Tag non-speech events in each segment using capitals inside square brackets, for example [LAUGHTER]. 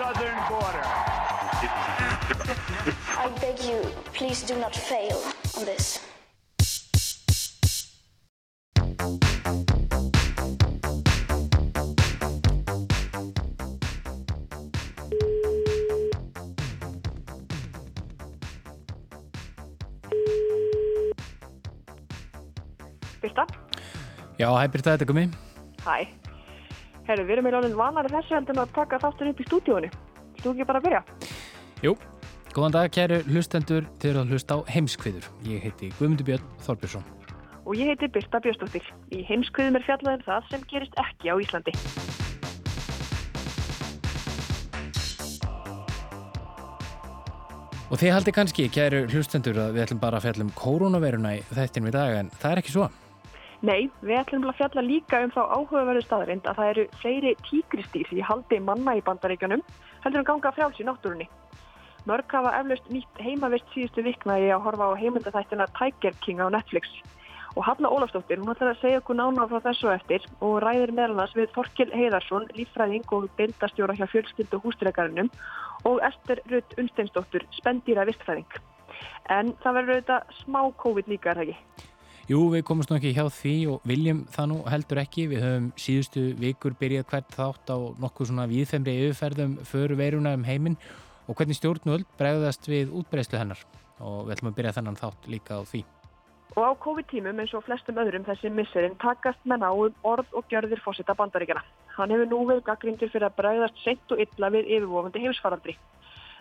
southern border. I beg you, please do not fail on this. Birta? Já, hæ Birta, þetta er komið. Hæ. Herru, við erum í ráðin vanari þessu heldur að taka þáttur upp í stúdíónu. Þú ekki bara að byrja? Jú, góðan dag kæru hlustendur þegar að hlusta á heimskviður. Ég heiti Guðmundur Björn Þorbjörnsson. Og ég heiti Birta Björnsdóttir. Í heimskviðum er fjallaðin það sem gerist ekki á Íslandi. Og þið haldi kannski, kæru hlustendur, að við ætlum bara að fjalla um koronaviruna í þættinum í dag, en það er ekki svo. Nei, við ætlum að fjalla líka um þá áhugaverðu staðarind að það eru fleiri tígristýr í haldi manna í bandaríkjunum heldur en ganga frjáls í náttúrunni. Mörg hafa eflaust nýtt heimavist síðustu vikna í að horfa á heimildathættina Tiger King á Netflix. Og Halla Ólafsdóttir, hún ætlar að segja okkur nána frá þessu eftir og ræðir meðalans við Þorkil Heiðarsson, líffræðing og bildastjóra hjá fjölskyldu hústreikarinnum og Ester Rutt Unsteinsdóttur, spendýra vistfræðing. En það verður auðvitað smá COVID líka, er það ekki? Jú, við komumst nú ekki hjá því og viljum það nú heldur ekki. Við höfum síðustu vikur byrjað hvert þátt á nokkuð svona viðfemri yfirferðum för veiruna um heiminn og hvernig stjórnvöld bregðast við útbreyslu hennar og við ætlum að byrja þennan þátt líka á því. Og á COVID-tímum eins og flestum öðrum þessi misserinn takast menn á um orð og gjörðir fósita bandaríkjana. Hann hefur nú verið gaggrindur fyrir að bregðast sent og illa við yfirvofandi heimsfaraldri.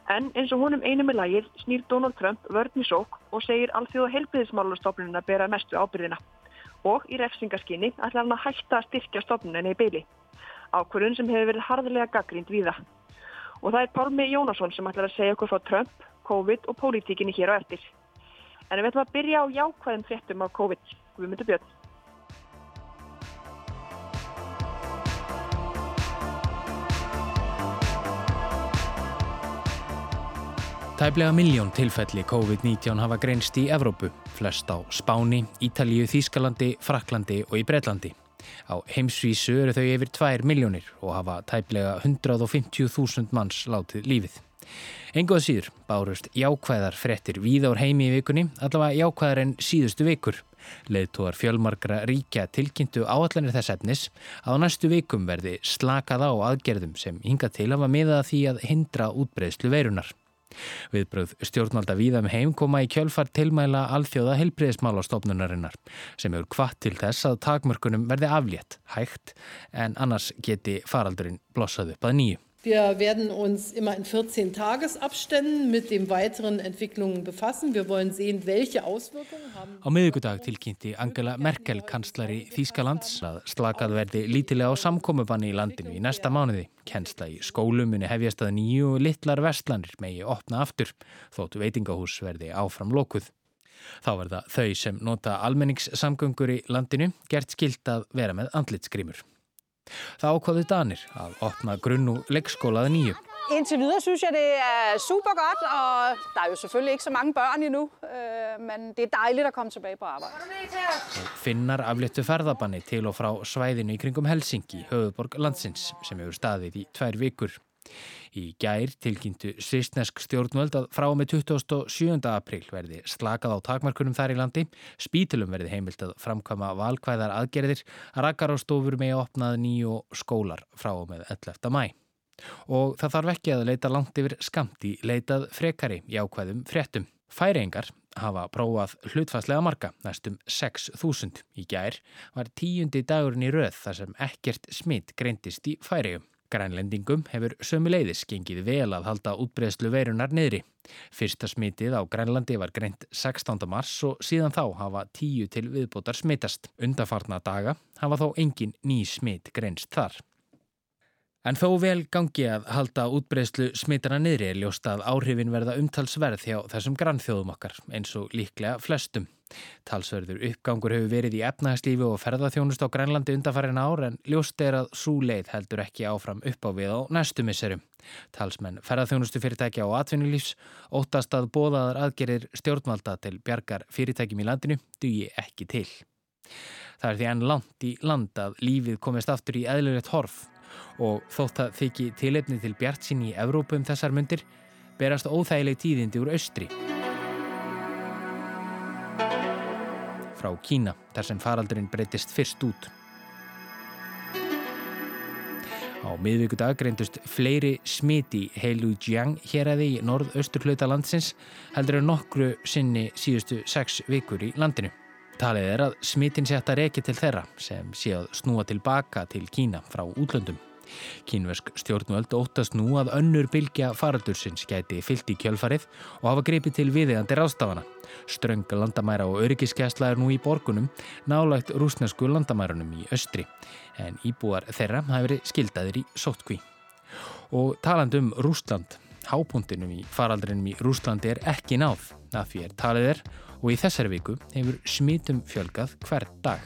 En eins og honum einum í lagið snýr Donald Trump vörn í sók og segir alþjóða heilbriðismálarstofnunina bera mestu ábyrðina. Og í refsingaskinni ætlar hann að hætta að styrkja stofnunina í byli. Ákvörðun sem hefur verið harðilega gaggrind við það. Og það er Pálmi Jónasson sem ætlar að segja okkur frá Trump, COVID og pólitíkinni hér á eftir. En við ætlum að byrja á jákvæðum fréttum af COVID. Við myndum björn. Tæplega miljón tilfelli COVID-19 hafa greinst í Evrópu, flest á Spáni, Ítalíu, Þýskalandi, Fraklandi og í Breitlandi. Á heimsvísu eru þau yfir 2 miljónir og hafa tæplega 150.000 manns látið lífið. Engoða síður bárust jákvæðar frettir víða úr heimi í vikunni, allavega jákvæðar en síðustu vikur. Leðtúar fjölmarkra ríkja tilkynntu áallanir þess efnis að á næstu vikum verði slakað á aðgerðum sem hinga til að var miða því að hindra útbreyðslu veirunar. Viðbröð stjórnvalda víðam um heim koma í kjölfar tilmæla alþjóða helbriðismálastofnunarinnar sem hefur kvart til þess að takmörkunum verði aflétt, hægt, en annars geti faraldurinn blossað upp að nýju. Wir werden uns immer in 14 Tagesabständen mit den weiteren Entwicklungen befassen. Wir wollen sehen, welche Auswirkungen haben. Á miðugudag tilkynnti Angela Merkel, kanslari Þýskalands, að slakað verði lítilega á samkomubanni í landinu í næsta mánuði. Kennsla í skólum muni hefjast að nýju litlar vestlanir megi opna aftur, þóttu veitingahús verði áfram lokuð. Þá verða þau sem nota almenningssamgöngur í landinu gert skilt að vera með andlitskrimur. Það ákvaðu Danir að opna grunn og leikskólaði nýju. Indtil videre synes jeg, det er super godt, og der er jo selvfølgelig ikke så mange børn endnu, øh, men det er dejligt at komme tilbage på arbejde. Finnar afléttu ferðabanni til og frá svæðinu í kringum Helsingi, höfuborg landsins, sem hefur staðið í tvær vikur. Í gær tilkynntu svisnesk stjórnvöld að frá með 27. april verði slakað á takmarkunum þar í landi, spítilum verði heimilt að framkvæma valkvæðar aðgerðir, rakkarastofur með opnað nýju skólar frá með 11. mæ. Og það þarf ekki að leita langt yfir skamt í leitað frekari í ákvæðum fréttum. Færingar hafa prófað hlutfæslega marga, næstum 6.000 í gær, var tíundi dagurinn í röð þar sem ekkert smitt greintist í færium. Grænlendingum hefur sömuleiðis gengið vel að halda útbreðslu veirunar niðri. Fyrsta smitið á Grænlandi var greint 16. mars og síðan þá hafa tíu til viðbótar smitast. Undarfarna daga hafa þó engin ný smit greinst þar. En þó vel gangi að halda útbreyslu smitana niðri er ljóst að áhrifin verða umtalsverð hjá þessum grannþjóðum okkar eins og líklega flestum. Talsverður uppgangur hefur verið í efnahagslífi og ferðarþjónust á Grænlandi undanfærin ár en ljóst er að svo leið heldur ekki áfram upp á við á næstu misserum. Talsmenn ferðarþjónustu fyrirtækja og atvinnulífs óttast að bóðaðar aðgerir stjórnvalda til bjargar fyrirtækjum í landinu dugi ekki til. Það er því enn langt í land að lífið komist aftur í eðlurett horf og þótt að þykji tilefni til bjart sín í Evrópu um þessar myndir berast óþægileg tíðindi úr austri. Frá Kína, þar sem faraldurinn breytist fyrst út. Á miðvíkudag greindust fleiri smiti heilu Jiang hér aði í norð-austur hluta landsins heldur en nokkru sinni síðustu sex vikur í landinu. Talið er að smitin sé að reyki til þeirra sem sé að snúa tilbaka til Kína frá útlöndum. Kínversk stjórnvöld óttast nú að önnur bylgja faraldursins gæti fyllt í kjölfarið og hafa greipið til viðegandi ráðstafana. Strönga landamæra og öryggiskesla er nú í borgunum, nálægt rúsnesku landamærunum í östri, en íbúar þeirra hafi verið skildaðir í sótkví. Og taland um Rúsland, hápuntinum í faraldrinum í Rúslandi er ekki náð, að því er talið er og í þessari viku hefur smitum fjölgað hver dag.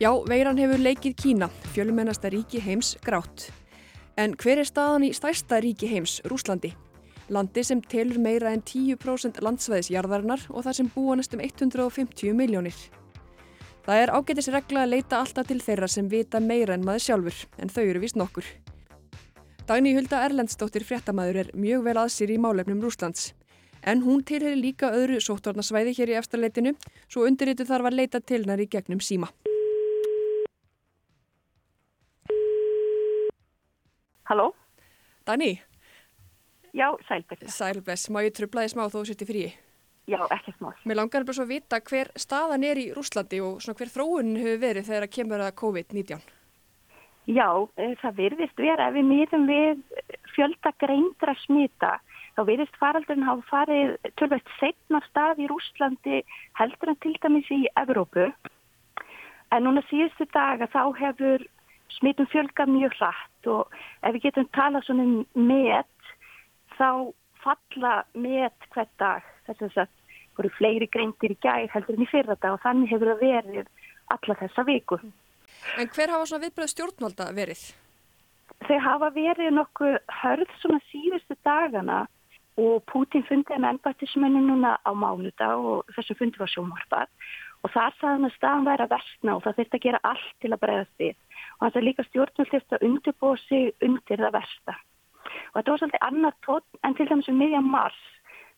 Já, veiran hefur leikið Kína, fjölumennasta ríki heims, grátt. En hver er staðan í stærsta ríki heims, Rúslandi? Landi sem telur meira en 10% landsvæðisjarðarinnar og það sem búa næstum 150 miljónir. Það er ágætis regla að leita alltaf til þeirra sem vita meira en maður sjálfur, en þau eru vist nokkur. Dagný Hulda Erlendstóttir fréttamaður er mjög vel að sér í málefnum Rúslands. En hún tilheri líka öðru sóttvarnasvæði hér í eftirleitinu, svo undirritu þarf að leita til hennar í gegnum síma. Halló? Dani? Já, sælbess. Sælbess, má ég trublaði smá þó sér til frí? Já, ekki smá. Mér langar bara svo að vita hver staðan er í Rúslandi og svona hver þróunin hefur verið þegar að kemur að COVID-19. Já, eh, það virðist vera ef við miðum við fjölda greindra smita þá virðist faraldurinn hafa farið tölvægt setna stað í Rúslandi heldur en til dæmis í Evrópu. En núna síðustu daga þá hefur smitum fjölga mjög hratt og ef við getum talað svona um met þá falla met hver dag þess að voru fleiri greintir í gæð heldur en í fyrra dag og þannig hefur það verið alla þessa viku. En hver hafa svona viðbröð stjórnvalda verið? Þau hafa verið nokkuð hörð svona síðustu dagana og Putin fundið með ennbættismennum núna á mánudag og þessum fundið var sjómarpað og þar sagðan að staðan væri að versna og það þurfti að gera allt til að bregðast við og þannig að líka stjórnvöld þurfti að undirbúa sig undir það versta. Og þetta var svolítið annar tótt en til dæmis um miðjan mars.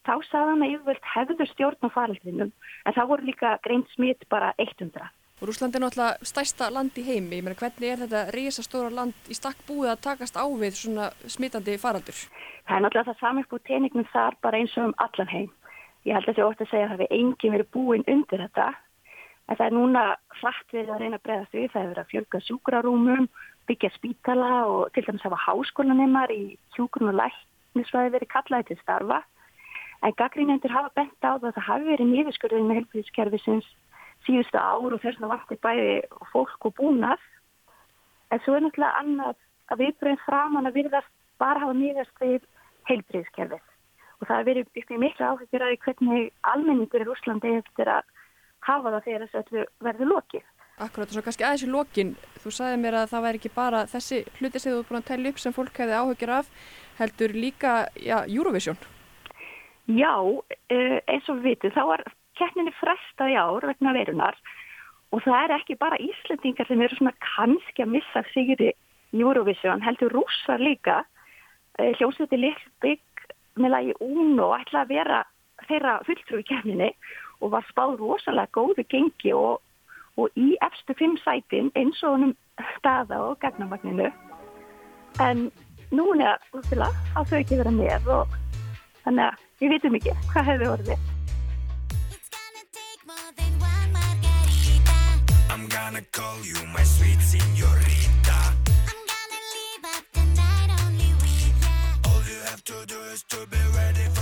Þá sagðan að yfirvöld hefður stjórn á faraldrinum en þá voru líka greint smitt bara 100. Og Rúsland er náttúrulega stærsta land í heimi. Ég meina hvernig er þetta risastóra land í stakk búið að takast á við svona smittandi faraldur? Það er náttúrulega það saman búið teiningnum þar bara eins og um allan heim. Ég held að það er ótt að segja að það hefur enginn verið búin undir þetta En það er núna hratt við að reyna að breyðast við. Það er að fjölga sjúkrarúmum, byggja spítala og til dæmis hafa háskólanemar í sjúkrun og læknisvæði verið kallaði til starfa. En gaggrínendur hafa bent á það að það hafi verið nýðiskurðin með helbriðskerfisins síðustu ár og þess að vakti bæði fólk og búnað. En svo er náttúrulega annað að viðbröðin framann að virðast bara hafa nýðast við helbriðskerfis. Og það er verið miklu áhugir að hvernig almenningur í Úslandi eftir að hafa það þegar þessu verður lokið. Akkurát og svo kannski aðeins í lokin, þú sagði mér að það væri ekki bara þessi hluti sem þú er búin að tella upp sem fólk hefði áhugjur af, heldur líka já, Eurovision? Já, eh, eins og við vitum, þá var keppninni frestað í ár vegna verunar og það er ekki bara Íslandingar sem eru svona kannski að missa sigri Eurovision, heldur rússar líka, eh, hljómsveiti Lillbygg með lagi Uno ætla að vera þeirra fulltrú í keppninni og var spáð rosalega góðu gengi og, og í efstu fimm sætin eins og honum staða og gagnamagninu. En nú er það að þau ekki vera með og þannig að við vitum ekki hvað hefur orðið. I'm gonna call you my sweet señorita I'm gonna leave up the night only with ya All you have to do is to be ready for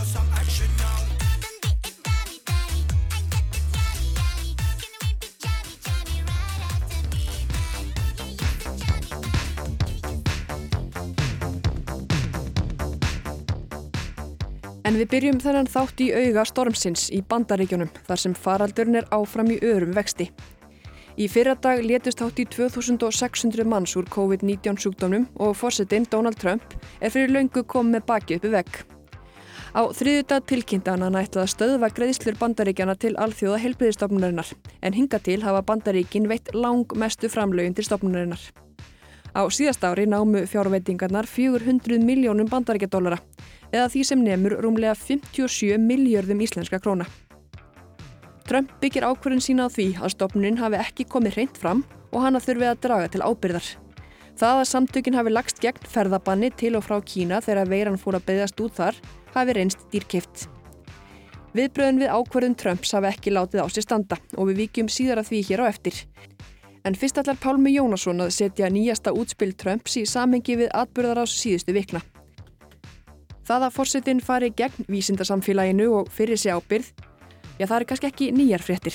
En við byrjum þennan þátt í auga stormsins í bandaríkjunum þar sem faraldurinn er áfram í örum vexti. Í fyrradag létust hátt í 2600 manns úr COVID-19 sjúkdómnum og fórsetin Donald Trump er fyrir laungu komið baki uppi vegg. Á þriðudag tilkynntan hann ætlaði að stöðva greiðslur bandaríkjana til alþjóða helbriðistofnunarinnar en hinga til hafa bandaríkin veitt lang mestu framlögin til stofnunarinnar. Á síðast ári námu fjárveitingarnar 400 miljónum bandaríkjadólara eða því sem nefnur rúmlega 57 miljörðum íslenska króna. Trump byggir ákverðin sína á því að stopnunin hafi ekki komið hreint fram og hana þurfi að draga til ábyrðar. Það að samtökin hafi lagst gegn ferðabanni til og frá Kína þegar veiran fór að beðast út þar hafi reynst dýrkift. Viðbröðin við ákverðin Trumps hafi ekki látið á sér standa og við vikjum síðar að því hér á eftir. En fyrst allar Pálmi Jónasson að setja nýjasta útspill Trumps í samengi við atbyrðar ás síðustu vikna. Það að fórsetin fari gegn vísindarsamfélaginu og fyrir sig ábyrð Já, það eru kannski ekki nýjar fréttir.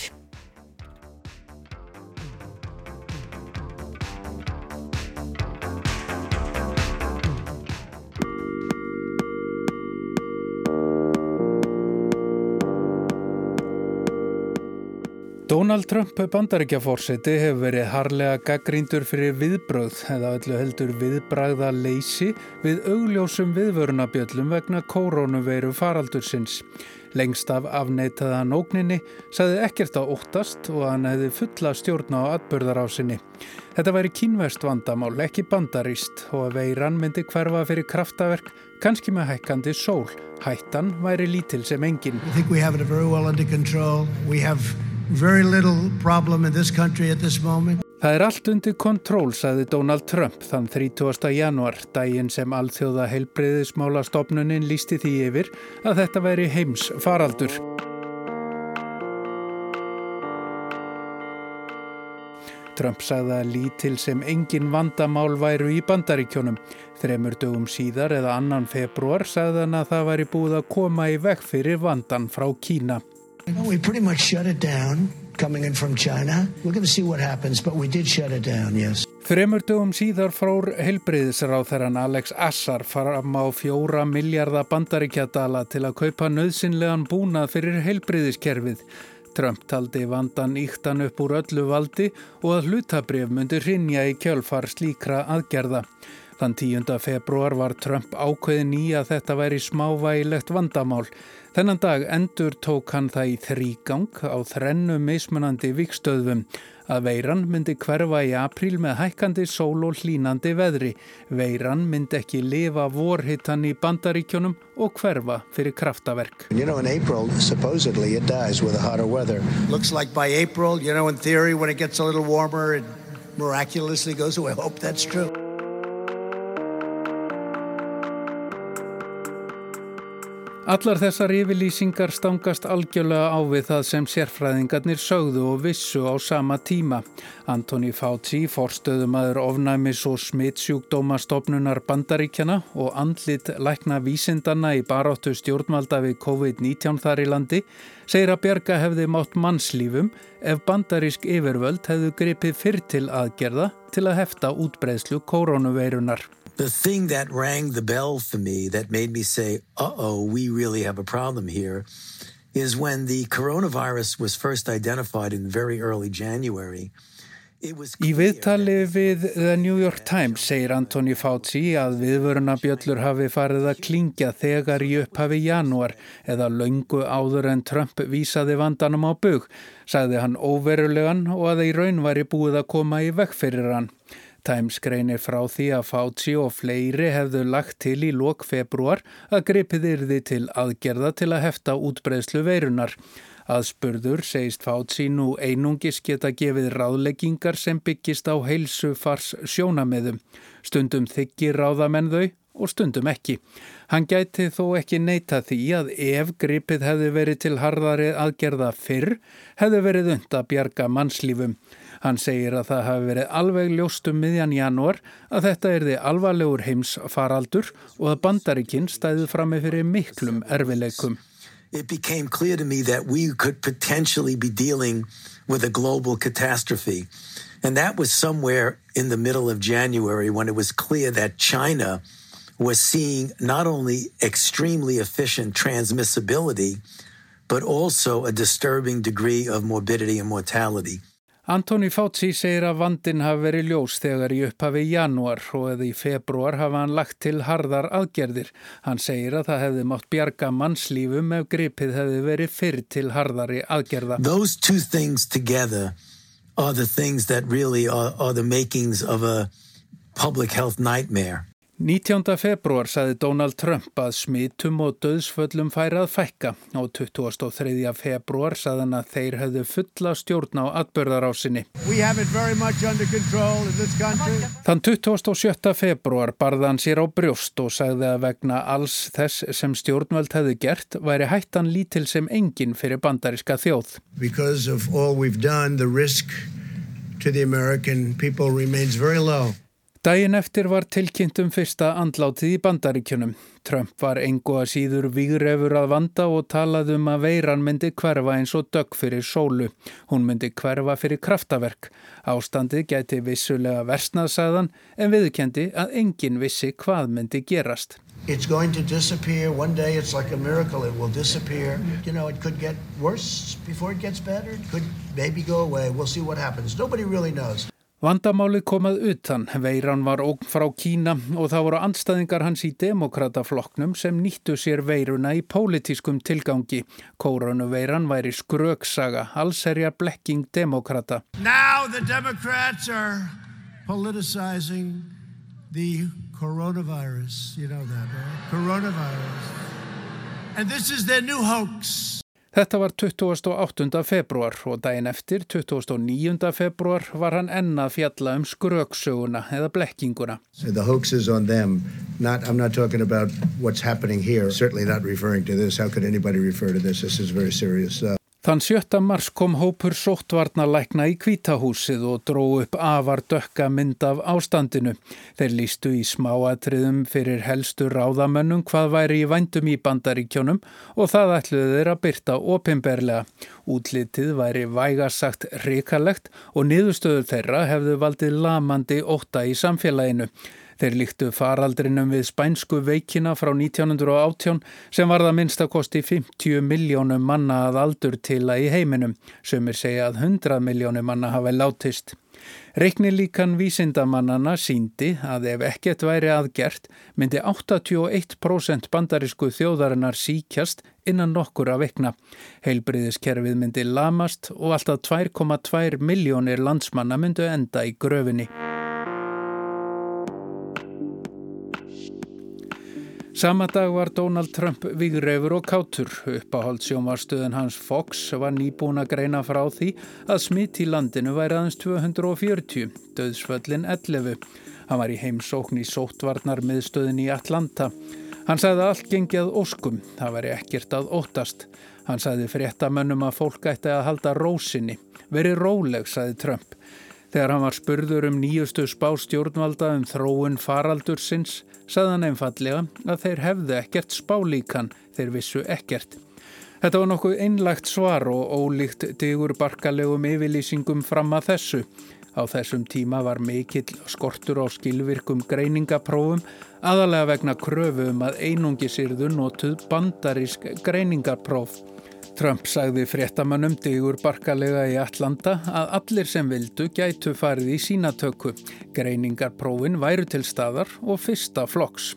Donald Trump bandaríkjafórseti hefur verið harlega gaggríndur fyrir viðbröð eða öllu heldur viðbragða leysi við augljósum viðvörunabjöllum vegna koronaveiru faraldursins. Lengst af afneitaða nógninni sagði ekkert á óttast og hann hefði fulla stjórn á atbörðarásinni. Þetta væri kínvest vandamál, ekki bandarist og að veiran myndi hverfa fyrir kraftaverk, kannski með hækkandi sól. Hættan væri lítil sem engin. I think we have it very well under control. We have Það er allt undir kontról, sagði Donald Trump þann 30. januar, daginn sem alþjóða heilbreyðismála stopnunin lísti því yfir að þetta væri heims faraldur. Trump sagði að lítil sem engin vandamál væru í bandaríkjónum. Þremur dögum síðar eða annan februar sagði hann að það væri búið að koma í vekk fyrir vandan frá Kína. We pretty much shut it down coming in from China. We're going to see what happens, but we did shut it down, yes. Fremur dögum síðar frór helbreyðisráþæran Alex Assar fram á fjóra miljardar bandaríkjadala til að kaupa nöðsynlegan búnað fyrir helbreyðiskerfið. Trump taldi vandan íktan upp úr öllu valdi og að hlutabref myndi hrinja í kjölfar slíkra aðgerða. Þann 10. februar var Trump ákveðin í að þetta væri smávægilegt vandamál. Þennan dag endur tók hann það í þrýgang á þrennu mismunandi vikstöðum að veiran myndi hverfa í april með hækkandi sól og hlínandi veðri. Veiran myndi ekki lifa vorhittan í bandaríkjónum og hverfa fyrir kraftaverk. You know in April supposedly it dies with the hotter weather. Looks like by April, you know in theory when it gets a little warmer it miraculously goes away. I hope that's true. Allar þessar yfirlýsingar stangast algjörlega á við það sem sérfræðingarnir sögðu og vissu á sama tíma. Antoni Fauci, forstöðumadur ofnæmis og smittsjúkdóma stopnunar bandaríkjana og andlit lækna vísindanna í baráttu stjórnvalda við COVID-19 þar í landi, segir að Björga hefði mátt mannslífum ef bandarísk yfirvöld hefðu gripið fyrr til aðgerða til að hefta útbreðslu koronaveirunar. The thing that rang the bell for me that made me say, uh oh, we really have a problem here is when the coronavirus was first identified in very early January. Í viðtali við The New York Times segir Antoni Fauci að viðvörunabjöllur hafi farið að klingja þegar í upphafi janúar eða laungu áður en Trump vísaði vandanum á bug, sagði hann óverulegan og að í raun væri búið að koma í vekk fyrir hann. Times greinir frá því að Fauci og fleiri hefðu lagt til í lok februar að gripið yrði til aðgerða til að hefta útbreðslu veirunar. Aðspurður segist Fauci nú einungis geta gefið ráðleggingar sem byggist á heilsu fars sjónameðum. Stundum þykir ráðamenn þau og stundum ekki. Hann gæti þó ekki neyta því að ef gripið hefði verið til harðari aðgerða fyrr, hefði verið und að bjarga mannslífum. Hann segir að það hafi verið alveg ljóst um miðjan janúar að þetta er því alvarlegur heimsfaraldur og að bandarikinn stæði fram með fyrir miklum erfileikum. It became clear to me that we could potentially be dealing with a global catastrophe. And that was somewhere in the middle of January when it was clear that China was seeing not only extremely efficient transmissibility, but also a disturbing degree of morbidity and mortality. Antoni Fauci segir að vandin hafi verið ljós þegar í upphafi janúar og eða í februar hafa hann lagt til harðar aðgerðir. Hann segir að það hefði mátt bjarga mannslífum ef gripið hefði verið fyrr til harðari aðgerða. Those two things together are the things that really are, are the makings of a public health nightmare. 19. februar saði Donald Trump að smitum og döðsföllum færi að fækka og 23. februar saði hann að þeir hefðu fulla stjórn á atbörðarásinni. Þann 27. februar barði hann sér á brjóst og sagði að vegna alls þess sem stjórnvöld hefðu gert væri hættan lítil sem engin fyrir bandariska þjóð. Because of all we've done, the risk to the American people remains very low. Dæin eftir var tilkynnt um fyrsta andlátið í bandaríkjunum. Trump var engu að síður výrefur að vanda og talaði um að veiran myndi hverfa eins og dögg fyrir sólu. Hún myndi hverfa fyrir kraftaverk. Ástandið gæti vissulega versnaðsæðan en viðkendi að engin vissi hvað myndi gerast. It's going to disappear. One day it's like a miracle. It will disappear. You know, it could get worse before it gets better. It could maybe go away. We'll see what happens. Nobody really knows. Vandamálið komað utan, veiran var ógn frá Kína og það voru anstæðingar hans í demokrataflokknum sem nýttu sér veiruna í pólitískum tilgangi. Kóranuveiran væri skröksaga, allserja blekking demokrata. Now the Democrats are politicizing the coronavirus. You know that, right? Coronavirus. And this is their new hoax. Þetta var 28. februar og daginn eftir, 29. februar, var hann enna fjalla um skröksöguna eða blekkinguna. So. Not, I'm not talking about what's happening here. Certainly not referring to this. How could anybody refer to this? This is very serious. Uh, Þann 7. mars kom hópur sóttvarnalækna í kvítahúsið og dró upp afar dökka mynd af ástandinu. Þeir lístu í smáatriðum fyrir helstu ráðamönnum hvað væri í vændum í bandaríkjónum og það ætluði þeir að byrta opimberlega. Útlitið væri vægasagt rikalegt og niðurstöður þeirra hefðu valdið lamandi óta í samfélaginu. Þeir líktu faraldrinum við spænsku veikina frá 1918 sem var það minnstakosti 50 miljónum manna að aldur til að í heiminum, sömur segja að 100 miljónum manna hafa látist. Reyknilíkan vísindamannana síndi að ef ekkert væri aðgert myndi 81% bandarísku þjóðarinnar síkjast innan nokkur að vekna. Heilbriðiskerfið myndi lamast og alltaf 2,2 miljónir landsmanna myndu enda í gröfinni. Sama dag var Donald Trump vigreifur og kátur. Uppáhaldsjónvarstöðun hans Fox var nýbúin að greina frá því að smitt í landinu væri aðeins 240, döðsföllin 11. Hann var í heimsókn í sóttvarnar miðstöðin í Atlanta. Hann sagði allt gengið óskum, það væri ekkert að óttast. Hann sagði fréttamönnum að fólk ætti að halda rósinni. Veri róleg, sagði Trump. Þegar hann var spurður um nýjustu spástjórnvalda um þróun faraldursins, saðan einfallega að þeir hefðu ekkert spálíkan, þeir vissu ekkert. Þetta var nokkuð einlagt svar og ólíkt digur barkalegum yfirlýsingum fram að þessu. Á þessum tíma var mikill skortur á skilvirkum greiningaprófum aðalega vegna kröfum að einungi sýrðu notuð bandarísk greiningapróf. Trump sagði fréttamannum digur barkalega í Atlanta að allir sem vildu gætu farið í sínatöku. Greiningarprófin væru til staðar og fyrsta flokks.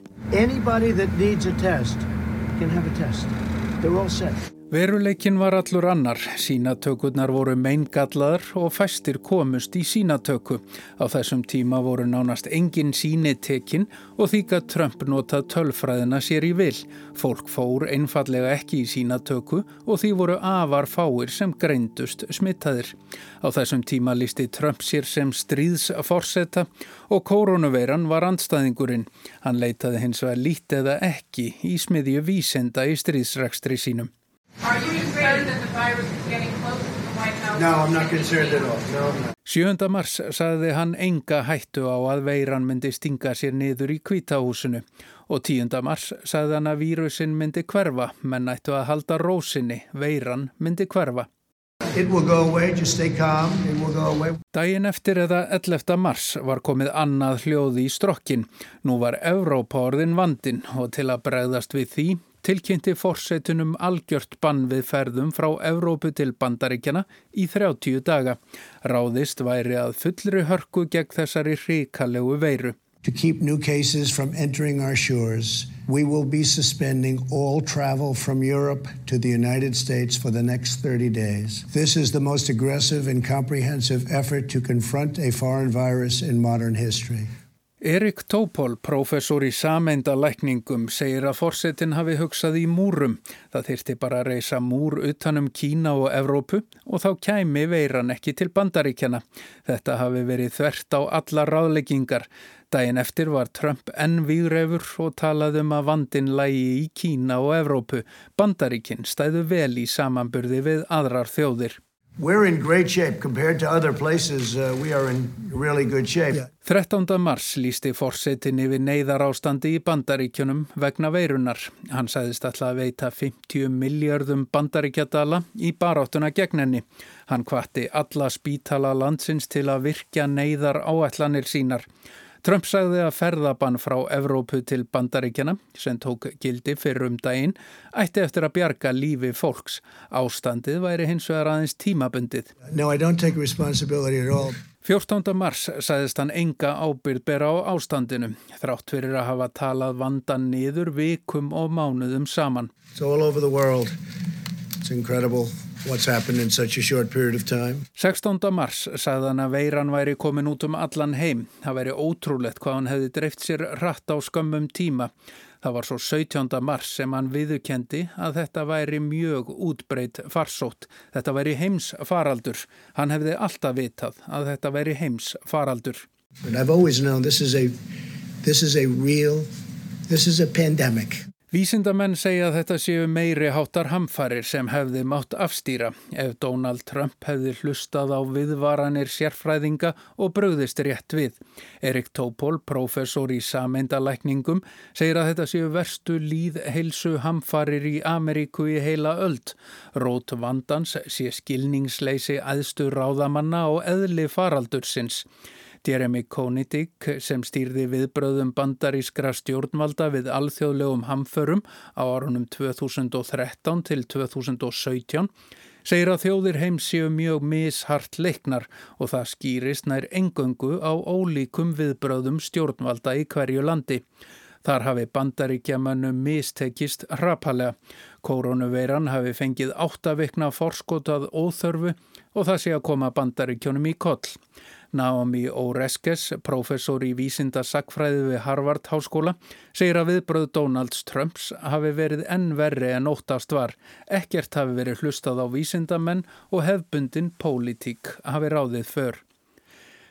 Veruleikin var allur annar, sínatökurnar voru meingallaðar og fæstir komust í sínatöku. Á þessum tíma voru nánast engin síni tekin og því að Trump notað tölfræðina sér í vil. Fólk fór einfallega ekki í sínatöku og því voru afar fáir sem greindust smittaðir. Á þessum tíma listi Trump sér sem stríðsforsetta og koronaveiran var andstæðingurinn. Hann leitaði hins vegar lítið eða ekki í smiðju vísenda í stríðsrekstri sínum. Are you concerned that the virus is getting close to the White House? No, I'm not concerned at all. No, I'm not. 7. mars sagði hann enga hættu á að veiran myndi stinga sér niður í kvítahúsinu og 10. mars sagði hann að vírusin myndi hverfa menn ættu að halda rósinni, veiran myndi hverfa. Dæin eftir eða 11. mars var komið annað hljóði í strokkin. Nú var Evrópa orðin vandin og til að bregðast við því tilkynnti fórsetunum algjört bann við ferðum frá Evrópu til bandaríkjana í 30 daga. Ráðist væri að fullri hörku gegn þessari hrikalegu veiru. To keep new cases from entering our shores, we will be suspending all travel from Europe to the United States for the next 30 days. This is the most aggressive and comprehensive effort to confront a foreign virus in modern history. Erik Topol, professor í sameindalækningum, segir að forsetin hafi hugsað í múrum. Það þyrti bara að reysa múr utanum Kína og Evrópu og þá kæmi veiran ekki til bandaríkjana. Þetta hafi verið þvert á alla ráðleggingar. Dæin eftir var Trump enn výrefur og talaði um að vandin lægi í Kína og Evrópu. Bandaríkin stæðu vel í samanburði við aðrar þjóðir. Places. Uh, really good shape. Yeah. 13. mars lísti fórsetin yfir neyðar ástandi í bandaríkjunum vegna veirunar. Hann sæðist alltaf að veita 50 miljardum bandaríkjadala í baráttuna gegn henni. Hann kvatti alla spítala landsins til að virkja neyðar áætlanir sínar. Trump sagði að ferðabann frá Evrópu til bandaríkjana, sem tók gildi fyrir um daginn, ætti eftir að bjarga lífi fólks. Ástandið væri hins vegar aðeins tímabundið. No, 14. mars sagðist hann enga ábyrð bera á ástandinu, þrátt fyrir að hafa talað vandan niður vikum og mánuðum saman. It's all over the world. It's incredible. 16. mars sagði hann að veiran væri komin út um allan heim. Það væri ótrúlegt hvað hann hefði dreift sér rætt á skömmum tíma. Það var svo 17. mars sem hann viðukendi að þetta væri mjög útbreyt farsótt. Þetta væri heims faraldur. Hann hefði alltaf vitað að þetta væri heims faraldur. This is a, this is a real, this is a pandemic. Vísindamenn segja að þetta séu meiri háttar hamfarir sem hefði mátt afstýra ef Donald Trump hefði hlustað á viðvaranir sérfræðinga og bröðist rétt við. Erik Topol, professor í sameindalækningum, segir að þetta séu verstu líð heilsu hamfarir í Ameríku í heila öld. Rót vandans sé skilningsleisi aðstu ráðamanna og eðli faraldursins. Jeremy Koenidig sem stýrði viðbröðum bandarískra stjórnvalda við alþjóðlegum hamförum á árunum 2013 til 2017 segir að þjóðir heims séu mjög mishart leiknar og það skýrist nær engöngu á ólíkum viðbröðum stjórnvalda í hverju landi. Þar hafi bandaríkjamanum mistekist rapalega. Koronaveiran hafi fengið áttavikna forskotað óþörfu og það sé að koma bandaríkjónum í koll. Naomi Oreskes, professor í vísinda sakfræði við Harvard Háskóla, segir að viðbröð Donalds Trumps hafi verið enn verri en óttast var. Ekkert hafi verið hlustað á vísindamenn og hefbundin pólitík hafi ráðið för.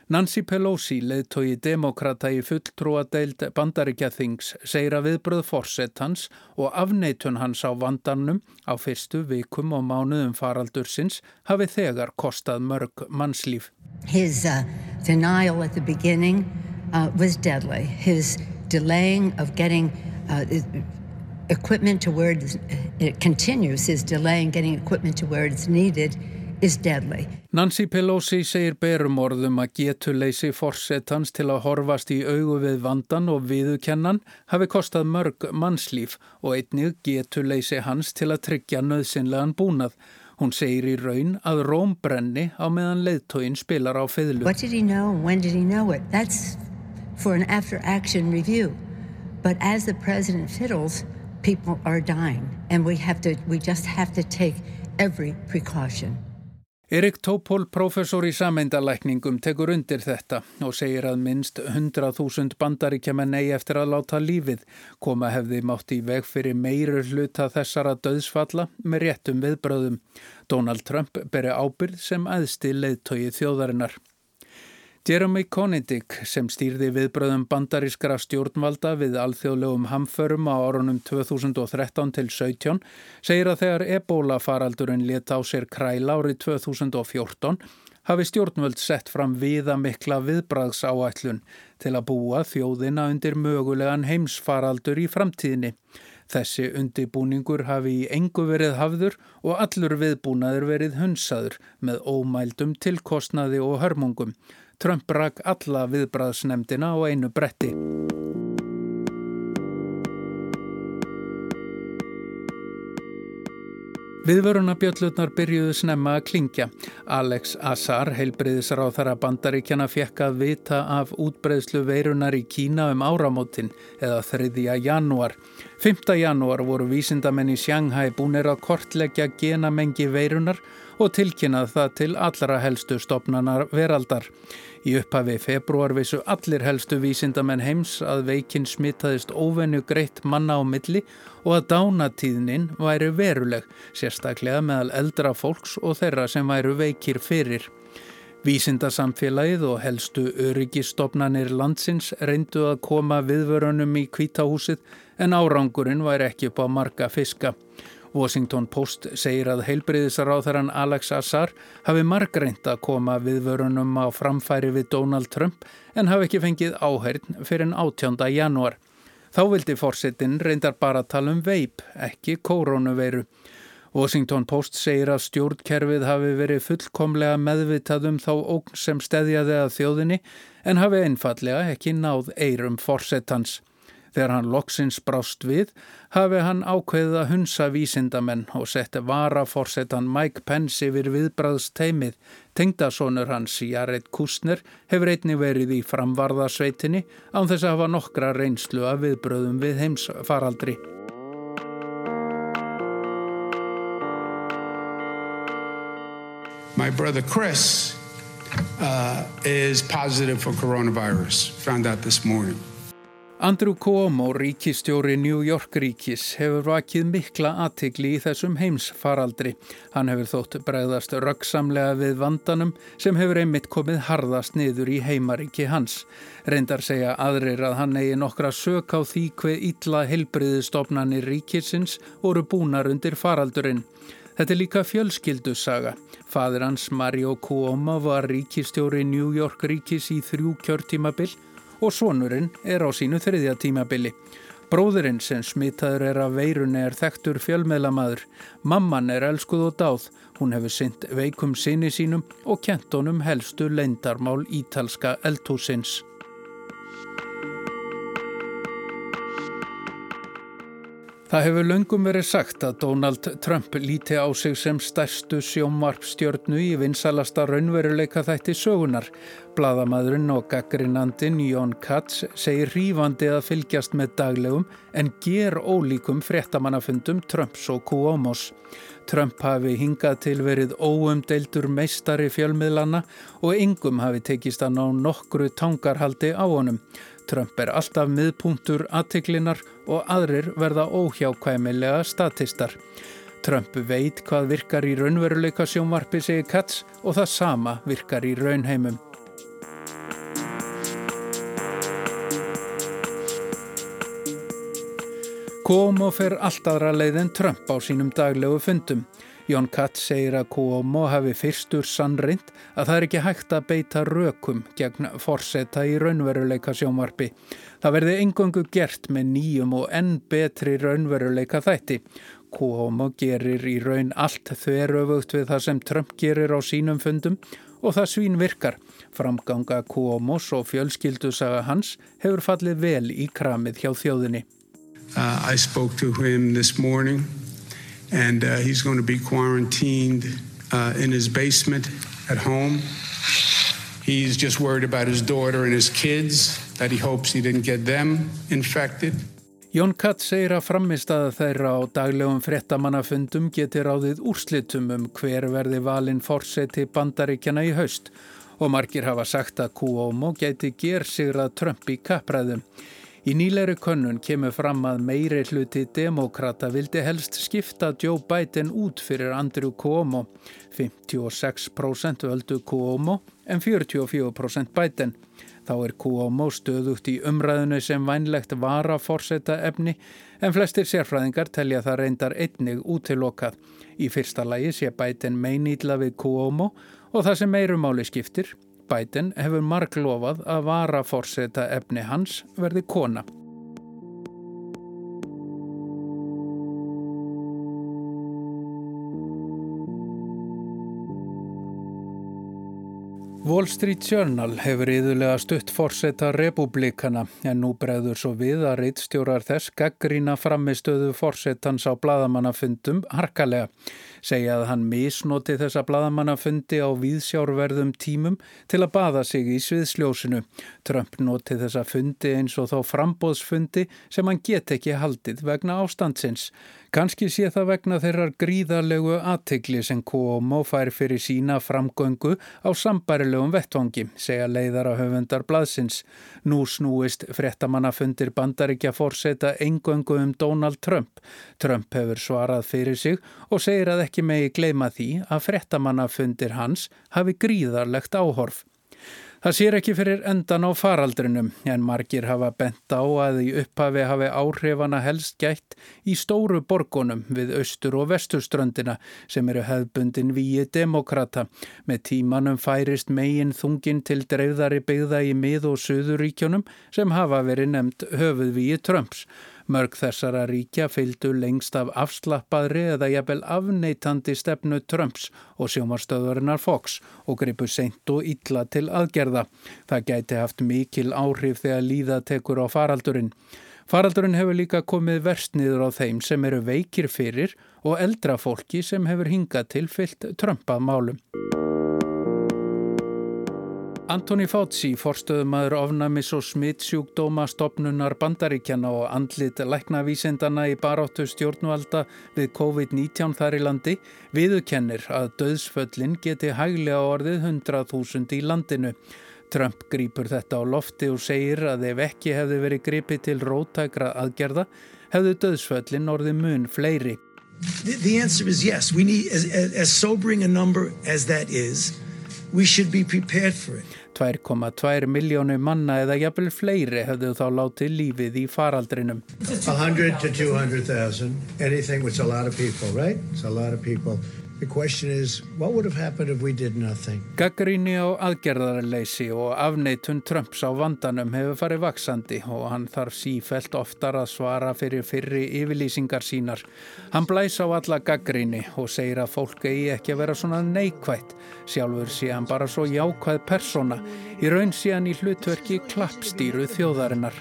Nancy Pelosi, leðtogi demokrata í fulltrúa deild bandaríkjathings, segir að viðbröð fórsett hans og afneitun hans á vandarnum á fyrstu vikum og mánuðum faraldursins hafi þegar kostað mörg mannslíf. His uh, denial at the beginning uh, was deadly. His delaying of getting uh, equipment to where it continues, his delaying getting equipment to where it's needed Nancy Pelosi segir berum orðum að getuleysi fórsetans til að horfast í augu við vandan og viðukennan hafi kostað mörg mannslíf og einnig getuleysi hans til að tryggja nöðsynlegan búnað. Hún segir í raun að Róm brenni á meðan leiðtóin spilar á feðlu. What did he know and when did he know it? That's for an after action review. But as the president fiddles, people are dying and we, have to, we just have to take every precaution. Erik Topol, professor í sameindalækningum, tekur undir þetta og segir að minnst 100.000 bandaríkjaman eigi eftir að láta lífið. Koma hefði mátt í veg fyrir meirur hluta þessara döðsfalla með réttum viðbröðum. Donald Trump beri ábyrð sem aðsti leiðtögi þjóðarinnar. Jeremy Koenidig sem stýrði viðbröðum bandarískara stjórnvalda við alþjóðlegum hamförum á árunum 2013 til 17 segir að þegar ebola faraldurinn leta á sér kræla árið 2014 hafi stjórnvöld sett fram viða mikla viðbræðsáætlun til að búa þjóðina undir mögulegan heimsfaraldur í framtíðinni. Þessi undibúningur hafi í engu verið hafður og allur viðbúnaður verið hunsaður með ómældum tilkostnaði og hörmungum. Trump rak alla viðbraðsnemdina á einu bretti. Viðvörunabjöllutnar byrjuðu snemma að klingja. Alex Azar, heilbreyðisar á þara bandaríkjana, fekk að vita af útbreyðslu veirunar í Kína um áramótin eða 3. janúar. 5. janúar voru vísindamenn í Shanghai búinir að kortleggja genamengi veirunar og tilkynnað það til allra helstu stopnanar veraldar. Í upphafi februar vissu allir helstu vísindamenn heims að veikin smitaðist óvenju greitt manna á milli og að dánatíðnin væri veruleg, sérstaklega meðal eldra fólks og þeirra sem væru veikir fyrir. Vísindasamfélagið og helstu öryggistofnanir landsins reyndu að koma viðvörunum í kvítahúsið en árangurinn væri ekki upp á marga fiska. Washington Post segir að heilbriðisaráþarann Alex Azar hafi margreint að koma viðvörunum á framfæri við Donald Trump en hafi ekki fengið áhærn fyrir 18. januar. Þá vildi fórsetin reyndar bara tala um veip, ekki koronaveiru. Washington Post segir að stjórnkerfið hafi verið fullkomlega meðvitað um þá ógn sem stedjaði að þjóðinni en hafi einfallega ekki náð eirum fórsetans. Þegar hann loksins brást við hafi hann ákveðið að hunsa vísindamenn og sett varaforsetan Mike Pence yfir viðbraðst teimið. Tengdasónur hans, Jared Kushner, hefur einni verið í framvarðasveitinni án þess að hafa nokkra reynslu af viðbröðum við heimsfaraldri. My brother Chris uh, is positive for coronavirus, found out this morning. Andrew Cuomo, ríkistjóri New York ríkis, hefur vakið mikla aðtikli í þessum heimsfaraldri. Hann hefur þótt bregðast röggsamlega við vandanum sem hefur einmitt komið harðast niður í heimaríki hans. Reyndar segja aðrir að hann eigi nokkra sök á því hver ítla helbriðistofnanir ríkisins voru búnar undir faraldurinn. Þetta er líka fjölskyldusaga. Fadir hans Mario Cuomo var ríkistjóri New York ríkis í þrjú kjörtímabill og sonurinn er á sínu þriðja tímabili. Bróðurinn sem smitaður er af veirunni er þektur fjölmeðlamaður. Mamman er elskuð og dáð. Hún hefur synt veikum sinni sínum og kent honum helstu leindarmál ítalska eldhúsins. Það hefur löngum verið sagt að Donald Trump líti á sig sem stærstu sjómarpstjörnu í vinsalasta raunveruleika þætti sögunar. Bladamæðurinn og gaggrinandin Jón Katz segir rífandi að fylgjast með daglegum en ger ólíkum fréttamannafundum Trumps og Cuomos. Trump hafi hingað til verið óumdeildur meistari fjölmiðlana og yngum hafi tekist að ná nokkru tangarhaldi á honum. Trump er alltaf miðpunktur aðtiklinar og aðrir verða óhjákvæmilega statistar. Trump veit hvað virkar í raunveruleika sjónvarpi segir Katz og það sama virkar í raunheimum. Cuomo fer alltaðra leið en Trump á sínum daglegu fundum. Jón Katt segir að Cuomo hafi fyrstur sannrind að það er ekki hægt að beita rökum gegn forsetta í raunveruleika sjónvarpi. Það verði engöngu gert með nýjum og enn betri raunveruleika þætti. Cuomo gerir í raun allt þveröfugt við það sem Trump gerir á sínum fundum og það svín virkar. Framganga Cuomos og fjölskyldusaga hans hefur fallið vel í kramið hjá þjóðinni. Uh, I spoke to him this morning and uh, he's going to be quarantined uh, in his basement at home. He's just worried about his daughter and his kids, that he hopes he didn't get them infected. Jón Katt segir að framistæða þeirra á daglegum frettamannafundum geti ráðið úrslitum um hver verði valin fórseti bandaríkjana í haust og margir hafa sagt að Cuomo geti ger sig að Trump í kappræðum. Í nýleiri könnun kemur fram að meiri hluti demokrata vildi helst skipta Joe Biden út fyrir Andrew Cuomo. 56% völdu Cuomo en 44% Biden. Þá er Cuomo stöðugt í umræðinu sem vænlegt var að forsetta efni en flestir sérfræðingar telja það reyndar einnig útilokað. Í fyrsta lagi sé Biden meinýtla við Cuomo og það sem meirumáli skiptir Biden hefur marg lofað að vara fórseta efni hans verði kona. Wall Street Journal hefur yðurlega stutt fórseta republikana en nú bregður svo við að reittstjórar þess gaggrína framistöðu fórsetans á bladamannafundum harkalega. Segja að hann misnoti þessa bladamannafundi á víðsjárverðum tímum til að baða sig í sviðsljósinu. Trump noti þessa fundi eins og þá frambóðsfundi sem hann get ekki haldið vegna ástandsins. Kanski sé það vegna þeirrar gríðarlegu aðtegli sem Cuomo fær fyrir sína framgöngu á sambærilegum vettvangi, segja leiðara höfundar blaðsins. Nú snúist frettamannafundir bandaríkja fórseta engöngu um Donald Trump. Trump hefur svarað fyrir sig og segir að ekki megi gleima því að frettamannafundir hans hafi gríðarlegt áhorf. Það sér ekki fyrir endan á faraldrinum en margir hafa bent á að í upphafi hafi áhrifana helst gætt í stóru borgunum við austur og vesturströndina sem eru hefbundin víi demokrata. Með tímanum færist megin þungin til dreifðari byggða í mið- og söðuríkjónum sem hafa verið nefnd höfuð víi Trumps. Mörg þessara ríkja fylgdu lengst af afslappaðri eða jafnvel afneitandi stefnu Trumps og sjómarstöðurinnar Fox og gripu seint og illa til aðgerða. Það gæti haft mikil áhrif þegar líða tekur á faraldurinn. Faraldurinn hefur líka komið verst niður á þeim sem eru veikir fyrir og eldra fólki sem hefur hingað til fyllt Trumpað málum. Antoni Fauci, forstöðumæður ofnæmis og smittsjúkdóma stopnunar bandaríkjana og andlit læknavísindana í baráttu stjórnvalda við COVID-19 þar í landi, viðukennir að döðsföllin geti hæglega orðið 100.000 í landinu. Trump grýpur þetta á lofti og segir að ef ekki hefði verið gripið til rótækra aðgerða, hefðu döðsföllin orðið mun fleiri. The, answer is yes. We need, as, as sobering a number as that is, we should be prepared for it. 2,2 miljónu manna eða jafnvel fleiri hefðu þá látið lífið í faraldrinum. 100 to 200,000, anything, is a lot of people, right? It's a lot of people. The question is, what would have happened if we did nothing? Gaggríni á aðgerðarleysi og afneitun Trumps á vandanum hefur farið vaksandi og hann þarf sífelt oftar að svara fyrir fyrri yfirlýsingar sínar. Hann blæs á alla gaggríni og segir að fólk eigi ekki að vera svona neikvætt. Sjálfur sé hann bara svo jákvæð persóna. Í raun sé hann í hlutverki klappstýru þjóðarinnar.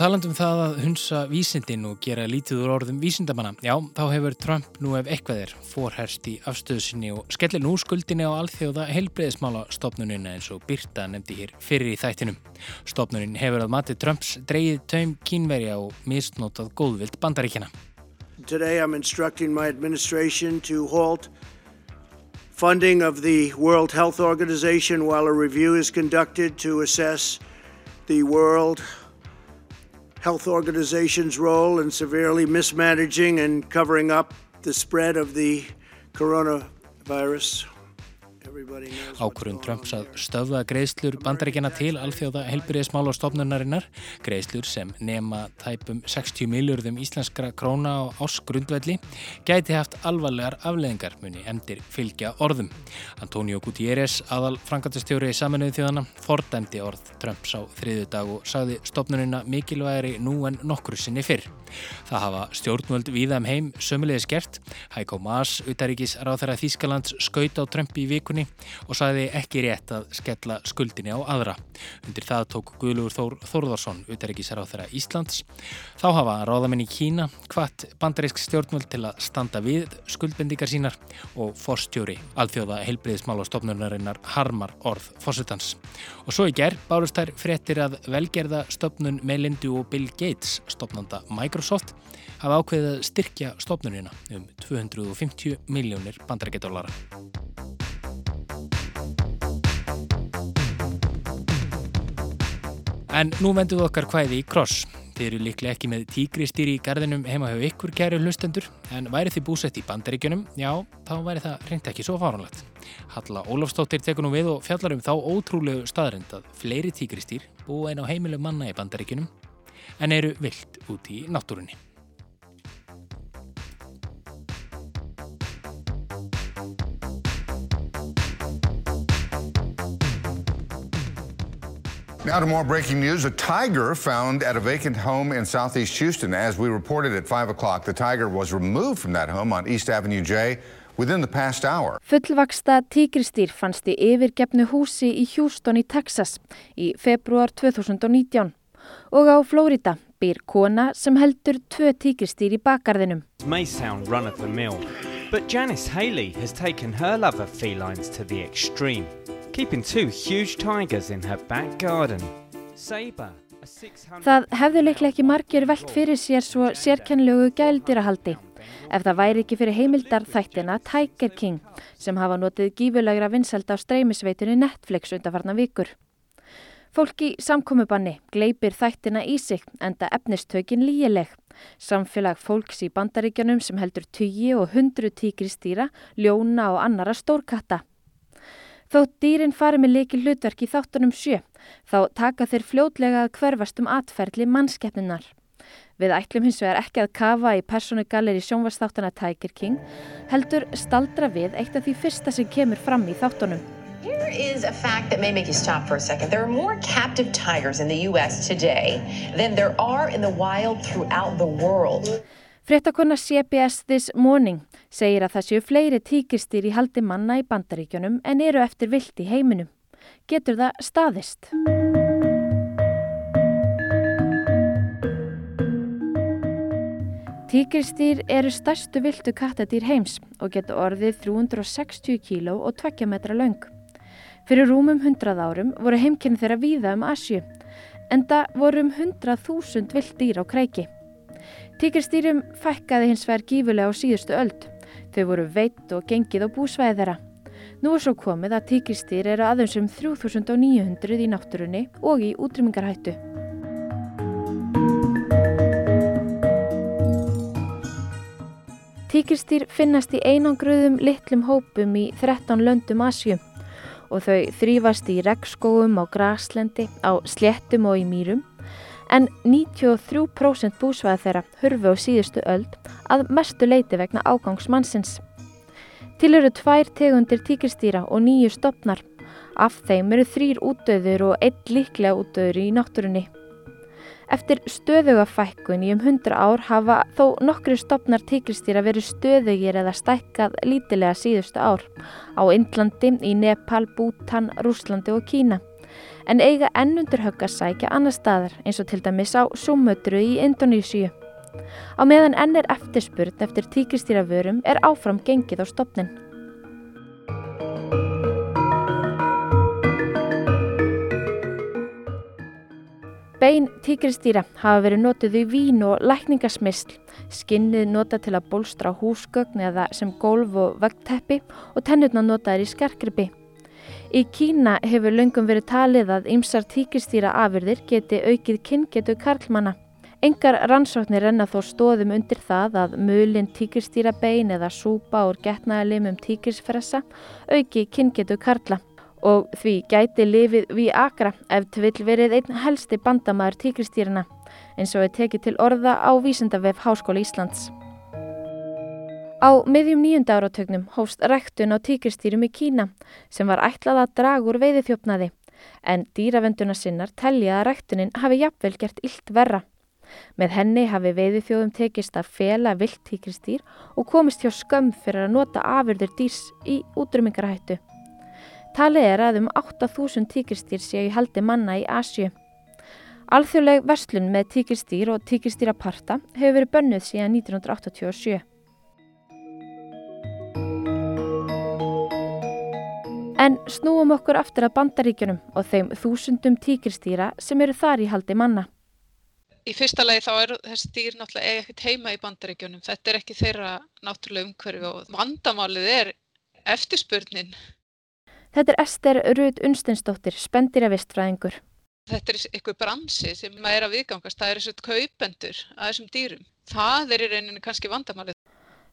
Talandum það að hunsa vísindin og gera lítið úr orðum vísindamanna, já, þá hefur Trump nú ef eitthvað er forherst í afstöðu sinni og skellir nú skuldinni á alþjóða heilbreyðismála stopnunina eins og Birta nefndi hér fyrir í þættinum. Stopnunin hefur að mati Trumps dreyið taum kínverja og misnótað góðvild bandaríkjana. Today I'm instructing my administration to halt funding of the World Health Organization while a review is conducted to assess the World Health Organization's role in severely mismanaging and covering up the spread of the coronavirus. Ákvörðun Trumps að stöfða greiðslur bandaríkjana til alþjóða helbriðismála og stofnunarinnar, greiðslur sem nema tæpum 60 miljörðum íslenskra króna á ásgrundvelli, gæti haft alvarlegar afleðingar muni emdir fylgja orðum. Antonio Gutierrez, aðal frangatastjóri í saminuðu þjóðana, fordæmdi orð Trumps á þriðu dag og sagði stofnunina mikilvægri nú en nokkru sinni fyrr. Það hafa stjórnvöld víða um heim sömulegis gert. Heiko Maas, utaríkis ráþæra Þískalands, skaut á Trump í vikunni og sagði ekki rétt að skella skuldinni á aðra. Undir það tók Guðlugur Þór Þórðarsson, utaríkis ráþæra Íslands. Þá hafa ráðamenn í Kína hvart bandarísk stjórnvöld til að standa við skuldbendingar sínar og forstjóri alþjóða heilbriðismála stofnunarinnar harmar orð fósitans. Og svo í gerð bárust þær fréttir að velgerða stofnun Melindu og Bill Gates, stofnanda Microsoft, hafa ákveðið að styrkja stofnunina um 250 miljónir bandarækjadólara. En nú vendum við okkar hvæði í kross. Þið eru líklega ekki með tígristýri í gardinum heima hjá ykkur kæru hlustendur, en væri þið búsett í bandaríkjunum, já, þá væri það reynd ekki svo fáránlegt. Halla Ólafstóttir tekur nú við og fjallar um þá ótrúlegu staðrind að fleiri tígristýr búa einn á heimilu manna í bandaríkjunum, en eru vilt út í náttúrunni. Now to more breaking news. A tiger found at a vacant home in southeast Houston. As we reported at 5 o'clock, the tiger was removed from that home on East Avenue J within the past hour. Fullvaksta tígristýr fannst í yfirgefnu húsi í Houston í Texas í februar 2019 og á Flórida býr kona sem heldur tvö tígristýr í bakgarðinum. may sound run of the mill, but Janice Haley has taken her love of felines to the extreme, keeping two huge tigers in her back garden. Saber, a 600 Það hefðu leiklega ekki margir velt fyrir sér svo sérkennlegu gældýrahaldi. Ef það væri ekki fyrir heimildar þættina Tiger King sem hafa notið gífulegra vinsælda á streymisveitunni Netflix undanfarnar vikur. Fólk í samkomubanni gleipir þættina í sig enda efnistökin lígileg. Samfélag fólks í bandaríkjanum sem heldur tugi og hundru tígristýra, ljóna og annara stórkatta. Þótt dýrin fari með leiki hlutverk í þáttunum sjö, þá taka þeir fljótlega að hverfast um atferðli mannskeppnunar. Við ætlum hins vegar ekki að kafa í persónugalleri sjónvarsþáttana Tiger King, heldur staldra við eitt af því fyrsta sem kemur fram í þáttunum. Here is a fact that may make you stop for a second. There are more captive tigers in the U.S. today than there are in the wild throughout the world. Fréttakonna CBS This Morning segir að það séu fleiri tíkistýr í haldi manna í bandaríkjunum en eru eftir vilt í heiminum. Getur það staðist? Tíkristýr eru stærstu viltu kattadýr heims og getur orðið 360 kíló og 2 metra laung. Fyrir rúmum 100 árum voru heimkynni þeirra víða um Asju, en það voru um 100.000 vilt dýr á kreiki. Tíkristýrum fækkaði hins vegar gífulega á síðustu öld. Þau voru veitt og gengið á búsvæði þeirra. Nú er svo komið að tíkristýr eru aðeins um 3900 í náttúrunni og í útrymmingarhættu. Tíkristýr finnast í einangruðum litlum hópum í 13 löndum Asju og þau þrýfast í regnskóum á graslendi, á sléttum og í mýrum en 93% búsvæða þeirra hurfu á síðustu öld að mestu leiti vegna ágangsmannsins. Til eru tvær tegundir tíkristýra og nýju stopnar. Af þeim eru þrýr útdöður og einn líklega útdöður í náttúrunni. Eftir stöðuga fækkun í um 100 ár hafa þó nokkru stopnar tíkristýra verið stöðugir eða stækkað lítilega síðustu ár á Indlandi, í Nepal, Bútan, Rúslandi og Kína. En eiga ennundur högg að sækja annar staðar eins og til dæmis á Súmötru í Indonísíu. Á meðan enn er eftirspurn eftir tíkristýravörum er áfram gengið á stopnin. Bein tíkristýra hafa verið notuð í vín og lækningasmisl, skinnið notað til að bólstra húsgögn eða sem gólf og vegteppi og tennurna notaðir í skarkrippi. Í Kína hefur löngum verið talið að ymsar tíkristýra afurðir geti aukið kynngetu karlmanna. Engar rannsóknir renna þó stóðum undir það að mulin tíkristýra bein eða súpa úr getnaðalimum tíkrisfressa auki kynngetu karla og því gæti lifið við akra ef tvill verið einn helsti bandamaður tíkristýrina eins og er tekið til orða á Vísindavef Háskóla Íslands. Á miðjum nýjunda áratögnum hófst ræktun á tíkristýrum í Kína sem var ætlað að draga úr veiðiþjófnaði en dýravenduna sinnar telja að ræktunin hafi jafnvel gert illt verra. Með henni hafi veiðiþjóðum tekist að fela vilt tíkristýr og komist hjá skömm fyrir að nota afurður dýrs í útrymmingarhættu. Talið er að um 8.000 tíkristýr séu í haldi manna í Asju. Alþjóðleg verslun með tíkristýr og tíkristýraparta hefur verið bönnuð síðan 1987. En snúum okkur aftur að bandaríkjunum og þeim þúsundum tíkristýra sem eru þar í haldi manna. Í fyrsta lagi þá er þessi dýr náttúrulega eiga ekkert heima í bandaríkjunum. Þetta er ekki þeirra náttúrulega umhverfi og vandamálið er eftirspurnin. Þetta er Ester Rud Unsteinsdóttir, spendýravistfræðingur. Þetta er eitthvað bransi sem maður er að viðgangast. Það er þessu kaupendur að þessum dýrum. Það er í rauninni kannski vandamálið.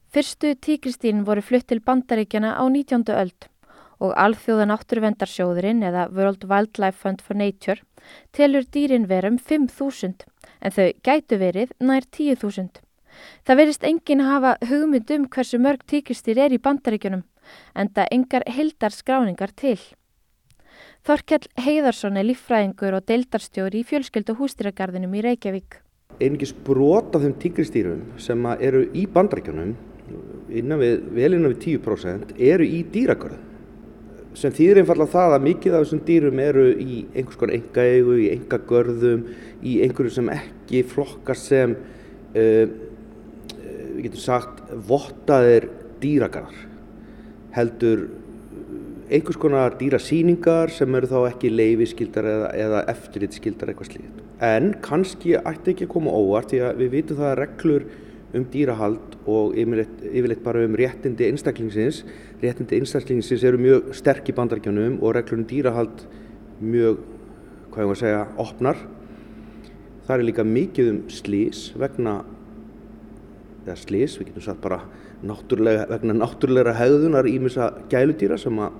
Fyrstu tíkristýrin voru flutt til bandaríkjana á 19. öld og alþjóðan átturvendarsjóðurinn eða World Wildlife Fund for Nature telur dýrin vera um 5.000 en þau gætu verið nær 10.000. Það verist enginn hafa hugmynd um hversu mörg tíkristýr er í bandaríkjunum en það engar hildar skráningar til. Þorkell Heiðarsson er líffræðingur og deildarstjóri í fjölskyldu hústýragarðinum í Reykjavík. Einingis brot af þeim tígristýrum sem eru í bandrækjunum, innan við, vel innan við 10%, eru í dýragarðum. Sem þýðir einfallega það að mikið af þessum dýrum eru í einhvers konar engaegu, í engagörðum, í einhverju sem ekki flokkast sem, uh, við getum sagt, vottaðir dýragarðar. Heldur einhvers konar dýrasýningar sem eru þá ekki leifiskildar eða, eða eftirlitskildar eitthvað slíkt. En kannski ætti ekki að koma óvart því að við vitum það að reglur um dýrahald og yfirleitt bara um réttindi einstaklingsins réttindi einstaklingsins eru mjög sterk í bandarkjónum og reglur um dýrahald mjög, hvað ég var að segja, opnar. Það er líka mikið um slís vegna eða slís, við getum sagt bara náttúrulega, vegna náttúrulega hegðunar ímissa gæludýra sem að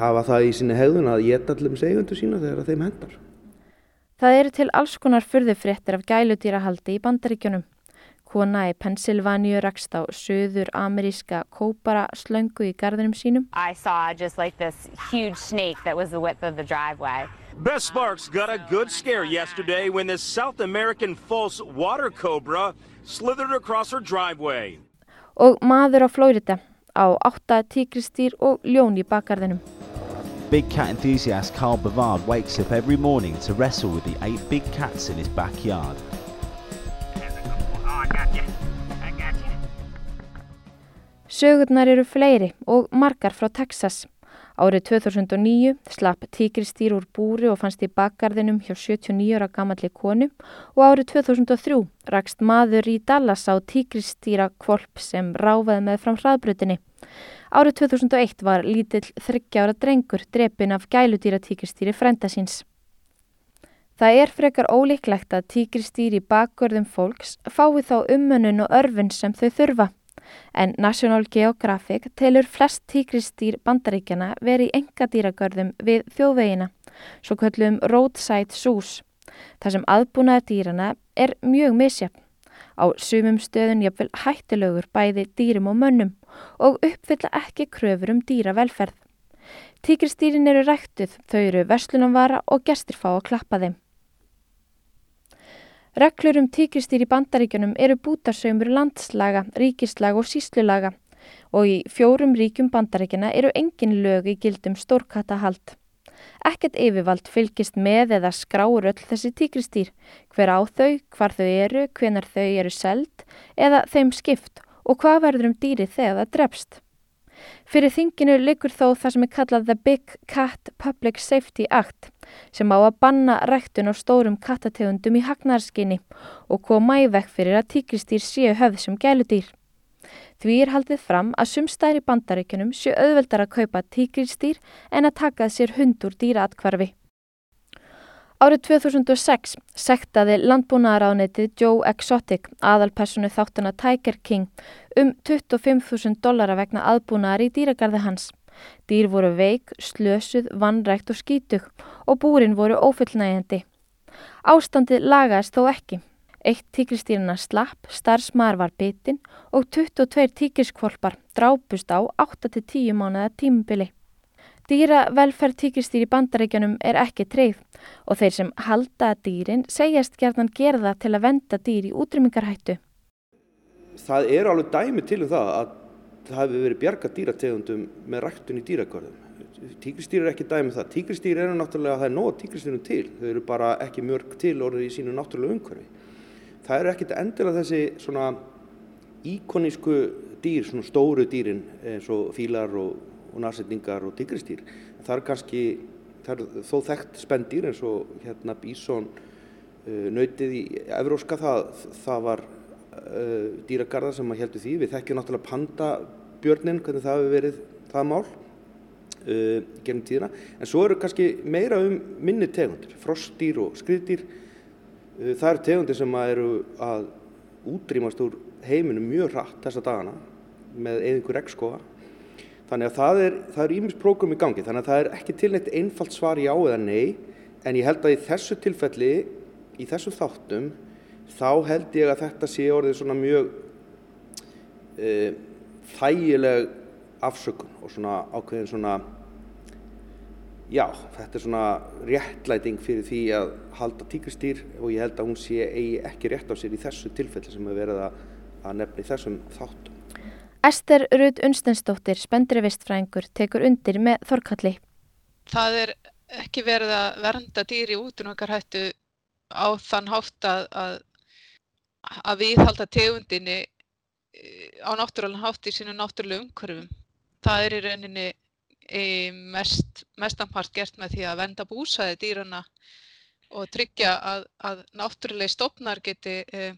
hafa það í sinni hegðun að geta allum segundu sína þegar þeim hendar. Það eru til alls konar fyrðufréttir af gæludýrahaldi í bandaríkjunum. Kona í Pennsylvaníu rakst á söður ameríska kópara slöngu í gardinum sínum. I saw just like this huge snake that was the width of the driveway. Bess Sparks got a good scare yesterday when this South American false water cobra slithered across her driveway. Og maður á Flórida á átta tíkristýr og ljón í bakgarðinum. Big cat enthusiast Carl Bavard wakes up every morning to wrestle with the eight big cats in his backyard. Sögurnar eru fleiri og margar frá Texas. Árið 2009 slapp tíkristýr úr búri og fannst í bakgarðinum hjá 79 ára gamalli konu og árið 2003 rakst maður í Dallas á tíkristýra kvolp sem ráfaði með fram hraðbrutinni. Árið 2001 var lítill þryggjára drengur drepin af gæludýra tíkristýri frenda síns. Það er frekar ólíklegt að tíkristýri bakgörðum fólks fái þá umönnun og örfun sem þau þurfa en National Geographic telur flest tíkristýr bandaríkjana verið í engadýragörðum við þjóðvegina, svo kallum roadside zoos. Það sem aðbúnaða dýrana er mjög misjafn. Á sumum stöðun jafnvel hættilögur bæði dýrum og mönnum og uppfylla ekki kröfur um dýravelferð. Tíkristýrin eru ræktuð, þau eru verslunumvara og gestir fá að klappa þeim. Reglur um tíkristýr í bandaríkjunum eru bútarsöymur landslaga, ríkislaga og síslulaga og í fjórum ríkjum bandaríkjana eru engin lög í gildum stórkattahald. Ekkert yfirvald fylgist með eða skráur öll þessi tíkristýr, hver á þau, hvar þau eru, hvenar þau eru seld eða þeim skipt og hvað verður um dýri þegar það drefst. Fyrir þinginu likur þó það sem er kallað The Big Cat Public Safety Act sem á að banna ræktun á stórum kattategundum í hagnarskinni og koma í vekk fyrir að tíkristýr séu höfð sem gæludýr. Því er haldið fram að sumstæðir í bandaríkunum séu auðveldar að kaupa tíkristýr en að takað sér hundur dýraatkvarfi. Árið 2006 sektaði landbúnaðaráðnetið Joe Exotic aðalpersonu þáttuna Tiger King um 25.000 dollara vegna aðbúnaðar í dýragarði hans. Dýr voru veik, slösuð, vannrækt og skítug og búrin voru ófullnægjandi. Ástandið lagaðist þó ekki. Eitt tíkristýrina slapp, starfsmar var bitin og 22 tíkriskvolpar drápust á 8-10 mánuða tímubili. Dýra velferð tíkristýr í bandaríkjanum er ekki treyð og þeir sem halda dýrin segjast gerðan gerða til að venda dýr í útrymmingarhættu. Það er alveg dæmi til um það að það hefur verið bjarga dýrategundum með ræktun í dýragörðum. Tíkristýr er ekki dæmi um það. Tíkristýr eru náttúrulega að það er nóg tíkristýrum til. Þau eru bara ekki mörg til orðið í sínu náttúrulega umhverfi. Það eru ekkit endilega þessi svona íkonísku dýr, svona stóru dýrin eins og fílar og og narsetningar og tigristýr. Það er kannski, það er þó þekkt spendýr eins og hérna bísón uh, nautið í Evróska, það, það var uh, dýragarðar sem að heldur því. Við þekkjum náttúrulega pandabjörnin, hvernig það hefur verið það mál uh, gennum tíðina. En svo eru kannski meira um minni tegundir, frostdýr og skriðdýr. Uh, það eru tegundir sem að eru að útrýmast úr heiminum mjög hratt þessa dagana með eðingur regnskóa Þannig að það er, er ímis prógrum í gangi, þannig að það er ekki til neitt einfalt svar já eða nei, en ég held að í þessu tilfelli, í þessu þáttum, þá held ég að þetta sé orðið svona mjög e, þægileg afsökun og svona ákveðin svona já, þetta er svona réttlæting fyrir því að halda tíkristýr og ég held að hún sé eigi ekki rétt á sér í þessu tilfelli sem við verðum að, að nefna í þessum þáttum. Ester Rud Unstensdóttir, spendri vistfræðingur, tekur undir með Þorkalli. Það er ekki verið að vernda dýri út um okkar hættu á þann hátt að, að, að viðhalda tegundinni eh, á náttúrulega hátt í sínu náttúrulega umhverfum. Það er í rauninni mest, mestanpart gert með því að venda búsaði dýrana og tryggja að, að náttúrulega stofnar geti e,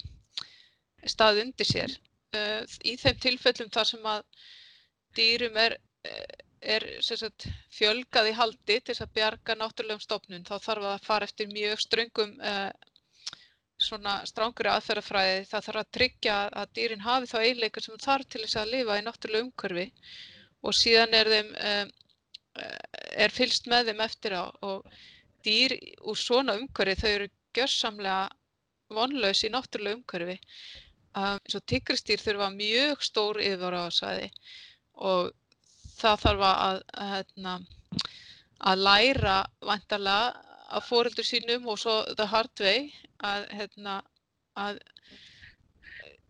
stað undir sér. E, í þeim tilfellum þar sem að dýrum er, er sagt, fjölgað í haldi til að bjarga náttúrulegum stofnun þá þarf að fara eftir mjög ströngum e, svona strángri aðferðafræði það þarf að tryggja að dýrin hafi þá eiginleika sem þarf til þess að lifa í náttúrulega umhverfi og síðan er þeim um, er fylst með þeim eftir á og dýr úr svona umhverfi þau eru gjörsamlega vonlaus í náttúrulega umhverfi. Um, eins og tigristýr þurfa mjög stór yfir á svæði og það þarf að, að, hérna, að læra vantarlega að fóreldur sínum og svo the hard way að, hérna, að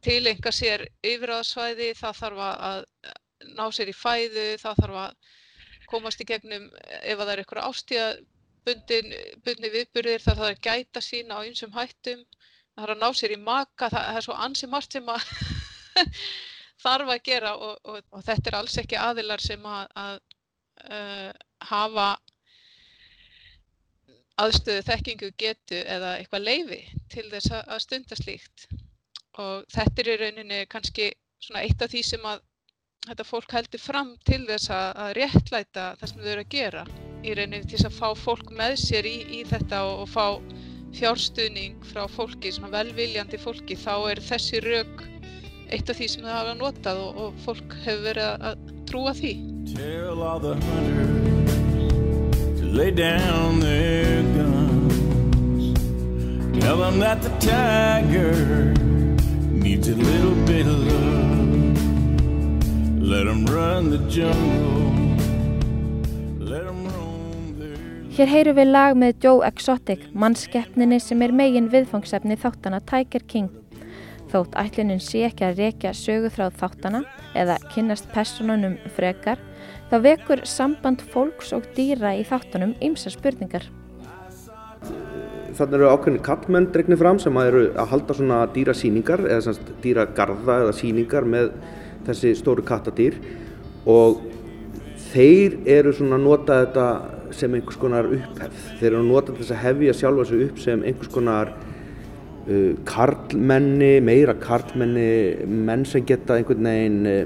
tilenga sér yfir á svæði, það þarf að ná sér í fæðu, það þarf að komast í gegnum ef það er eitthvað ástíðabundni viðburðir það þarf að gæta sína á einsum hættum. Það þarf að ná sér í maka það, það er svo ansi margt sem að [LAUGHS] þarf að gera og, og, og þetta er alls ekki aðilar sem að, að uh, hafa aðstöðu þekkingu getu eða eitthvað leifi til þess að stunda slíkt. Og þetta er í rauninni kannski svona eitt af því sem að þetta fólk heldur fram til þess að réttlæta það sem þau eru að gera í rauninni til þess að fá fólk með sér í, í þetta og, og fá fjárstuðning frá fólki, svona velviljandi fólki, þá er þessi rauk eitt af því sem þau hafa notað og, og fólk hefur verið að trúa því. Tell all the Hér heyru við lag með Joe Exotic, mannskeppninni sem er megin viðfangsefni þáttana Tiger King. Þótt ætlunin sé ekki að rekja söguþráð þáttana eða kynnast personunum frekar, þá vekur samband fólks og dýra í þáttunum ymsa spurningar. Þannig eru ákveðin kattmenn dregnir fram sem að eru að halda svona dýrasýningar eða dýragarða eða síningar með þessi stóru kattadýr og þeir eru svona að nota þetta sem einhvers konar upphefð. Þeir eru að nota þess að hefja sjálfa sig upp sem einhvers konar uh, karlmenni, meira karlmenni menn sem geta einhvern veginn uh,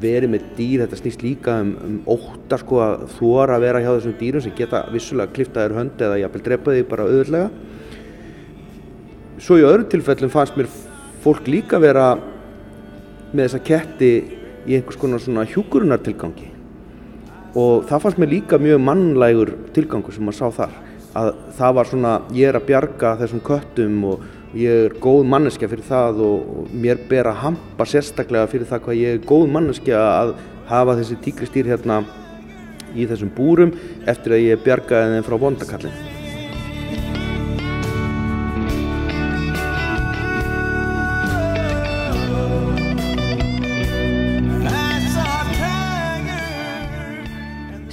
verið með dýr, þetta snýst líka um, um óta sko að þóra að vera hjá þessum dýrum sem geta vissulega kliftaður hönd eða jafnvel drepa því bara auðvöldlega svo í öðru tilfellum fannst mér fólk líka vera með þessa ketti í einhvers konar svona hjúkurunar tilgangi og það fannst mér líka mjög mannlægur tilgangu sem maður sá þar að það var svona ég er að bjarga þessum köttum og ég er góð manneskja fyrir það og mér ber að hampa sérstaklega fyrir það hvað ég er góð manneskja að hafa þessi tíkristýr hérna í þessum búrum eftir að ég bjargaði þeim frá vondakallin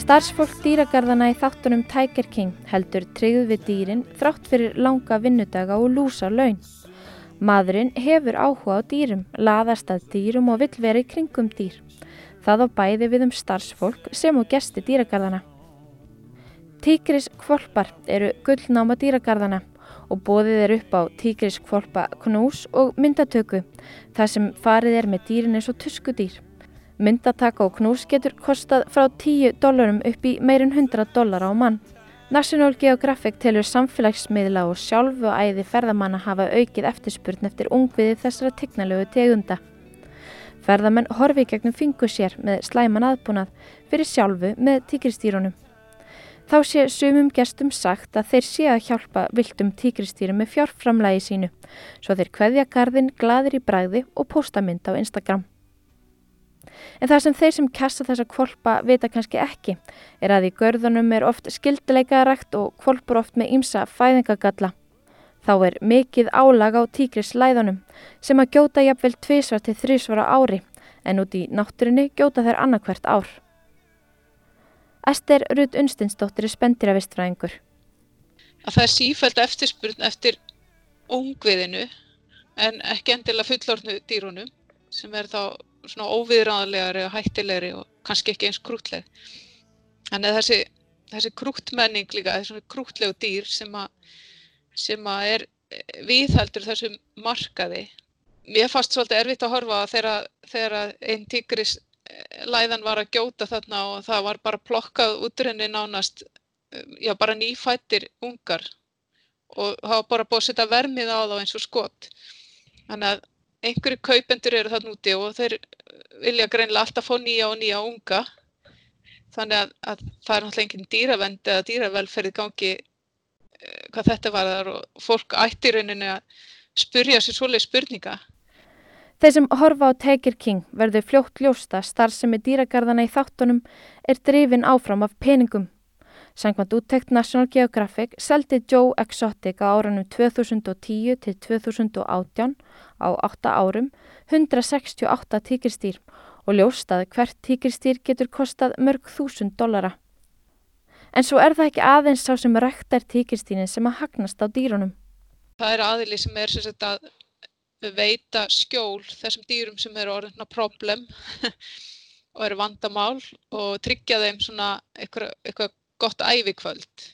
Starfsfólk dýragarðana í þáttunum Tiger King heldur tryggð við dýrin þrátt fyrir langa vinnudaga og lúsa laun. Maðurinn hefur áhuga á dýrum, laðast að dýrum og vill vera í kringum dýr. Það á bæði við um starfsfólk sem og gesti dýragarðana. Tígris kvolpar eru gullnáma dýragarðana og bóðið er upp á tígris kvolpa knús og myndatöku þar sem farið er með dýrin eins og tuskudýr. Myndataka og knús getur kostað frá 10 dólarum upp í meirinn 100 dólar á mann. National Geographic telur samfélagsmiðla og sjálfu æði ferðamanna hafa aukið eftirspurn eftir ungviði þessara tegnalögu tegunda. Ferðamenn horfi gegnum fingu sér með slæman aðbúnað fyrir sjálfu með tíkristýrunum. Þá sé sumum gestum sagt að þeir sé að hjálpa viltum tíkristýrum með fjárframlægi sínu, svo þeir kveðja gardin gladir í bræði og posta mynd á Instagram. En það sem þeir sem kassa þessa kvolpa vita kannski ekki er að í görðunum er oft skildileikaðarækt og kvolpur oft með ímsa fæðingagalla. Þá er mikið álag á tígrislæðunum sem að gjóta jafnvel tvísvar til þrísvar á ári en út í náttúrinni gjóta þær annarkvært ár. Ester Rud Unstinsdóttir er spendiravistfræðingur. Það er sífælt eftirspurn eftir ungviðinu en ekki endilega fullornu dýrunum sem er þá svona óviðræðanlegari og hættilegri og kannski ekki eins krútleg. Þannig að þessi, þessi krútmenning líka, þessi krútlegu dýr sem að, sem að er viðhaldur þessum markaði. Mér fannst svolítið erfitt að horfa þegar, þegar einn tígris eh, læðan var að gjóta þarna og það var bara plokkað útrenni nánast, eh, já bara nýfættir ungar og það var bara búið að setja vermið á þá eins og skott. Þannig að einhverju kaupendur eru þarna úti og þeir vilja greinlega alltaf fá nýja og nýja unga þannig að, að það er náttúrulega engin dýravend eða dýravelferð í gangi uh, hvað þetta var þar og fólk ætti rauninni að spurja sér svoleið spurninga. Þeir sem horfa á Tiger King verður fljótt ljósta starf sem er dýragarðana í þáttunum er drifin áfram af peningum. Sangvand úttekt National Geographic seldi Joe Exotic á árunum 2010 til 2018 á 8 árum 168 tíkirstýr og ljóstaði hvert tíkirstýr getur kostað mörg þúsund dollara. En svo er það ekki aðeins sá sem rektar tíkirstýrin sem að hagnast á dýrunum. Það er aðili sem er sem sagt, að veita skjól þessum dýrum sem eru orðinna problem [LAUGHS] og eru vandamál og tryggja þeim svona eitthvað gott ævikvöld.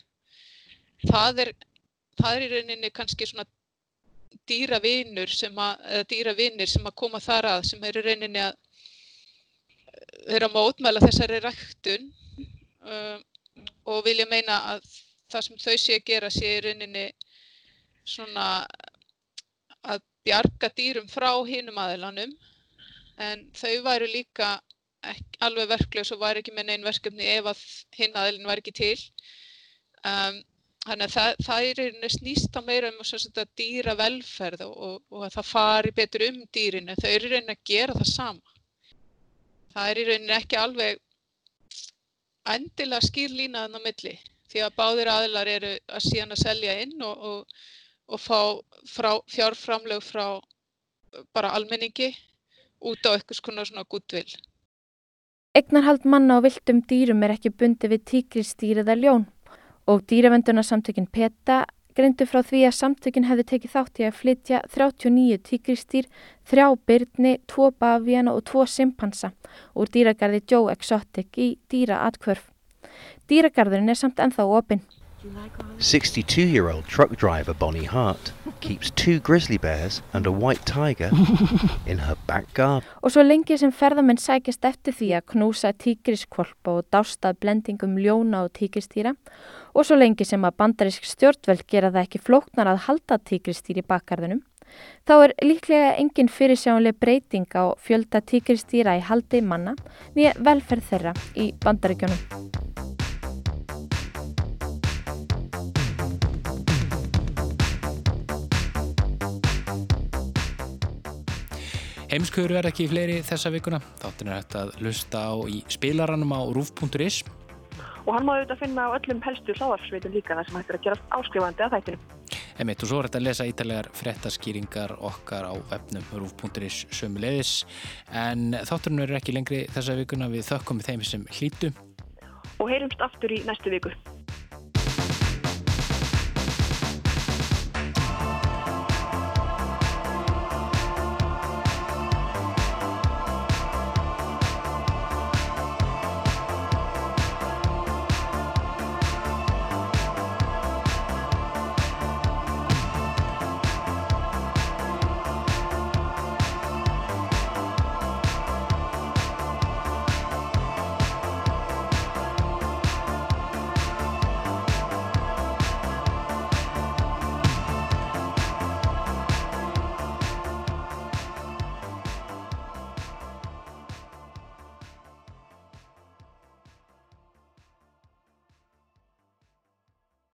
Það er, það er í rauninni kannski svona dýravinur sem að, dýravinir sem að koma þar að sem eru reyninni að þeirra mótmæla þessari ræktun um, og vilja meina að það sem þau sé að gera sé reyninni svona að bjarga dýrum frá hinum aðilanum en þau væru líka ekki, alveg verkleg og væri ekki með neinn verkefni ef að hinn aðilin væri ekki til um, Þannig að það, það er einhvern veginn snýst á meira um að dýra velferð og, og, og að það fari betur um dýrinu. Þau eru einhvern veginn að gera það sama. Það er einhvern veginn ekki alveg endilega skýr línaðan á milli því að báðir aðilar eru að síðan að selja inn og, og fá fjárframlög frá bara almenningi út á eitthvað svona gútvill. Egnarhald manna á viltum dýrum er ekki bundi við tíkristýr eða ljón og dýravendunarsamtökin PETA greindu frá því að samtökin hefði tekið þátt í að flytja 39 tíkristýr, þrjá byrni, tvo bavíana og tvo simpansa úr dýragarði Joe Exotic í dýraatkvörf. Dýragarðurinn er samt ennþá opinn. 62-year-old truck driver Bonnie Hart keeps two grizzly bears and a white tiger [LAUGHS] in her back garden. Og svo lengi sem ferðamenn sækjast eftir því að knúsa tígriskvolpa og dástað blendingum ljóna og tígristýra og svo lengi sem að bandarisk stjórnveld gera það ekki flóknar að halda tígristýri í bakgarðunum, þá er líklega engin fyrirsjánlega breyting á fjölda tígristýra í haldi manna nýja velferð þeirra í bandaríkjónum. Heimskuður verð ekki fleiri þessa vikuna. Þáttin er hægt að lusta á í spilaranum á rúf.is. Og hann má auðvitað finna á öllum helstu hláðarsveitum líka þar sem hægt er að gera áskrifandi að þættinu. Emitt og svo er þetta að lesa ítalegar frettaskýringar okkar á webnum rúf.is sömulegis. En þátturinn er ekki lengri þessa vikuna við þökkum við þeim sem hlítu. Og heyrumst aftur í næstu viku.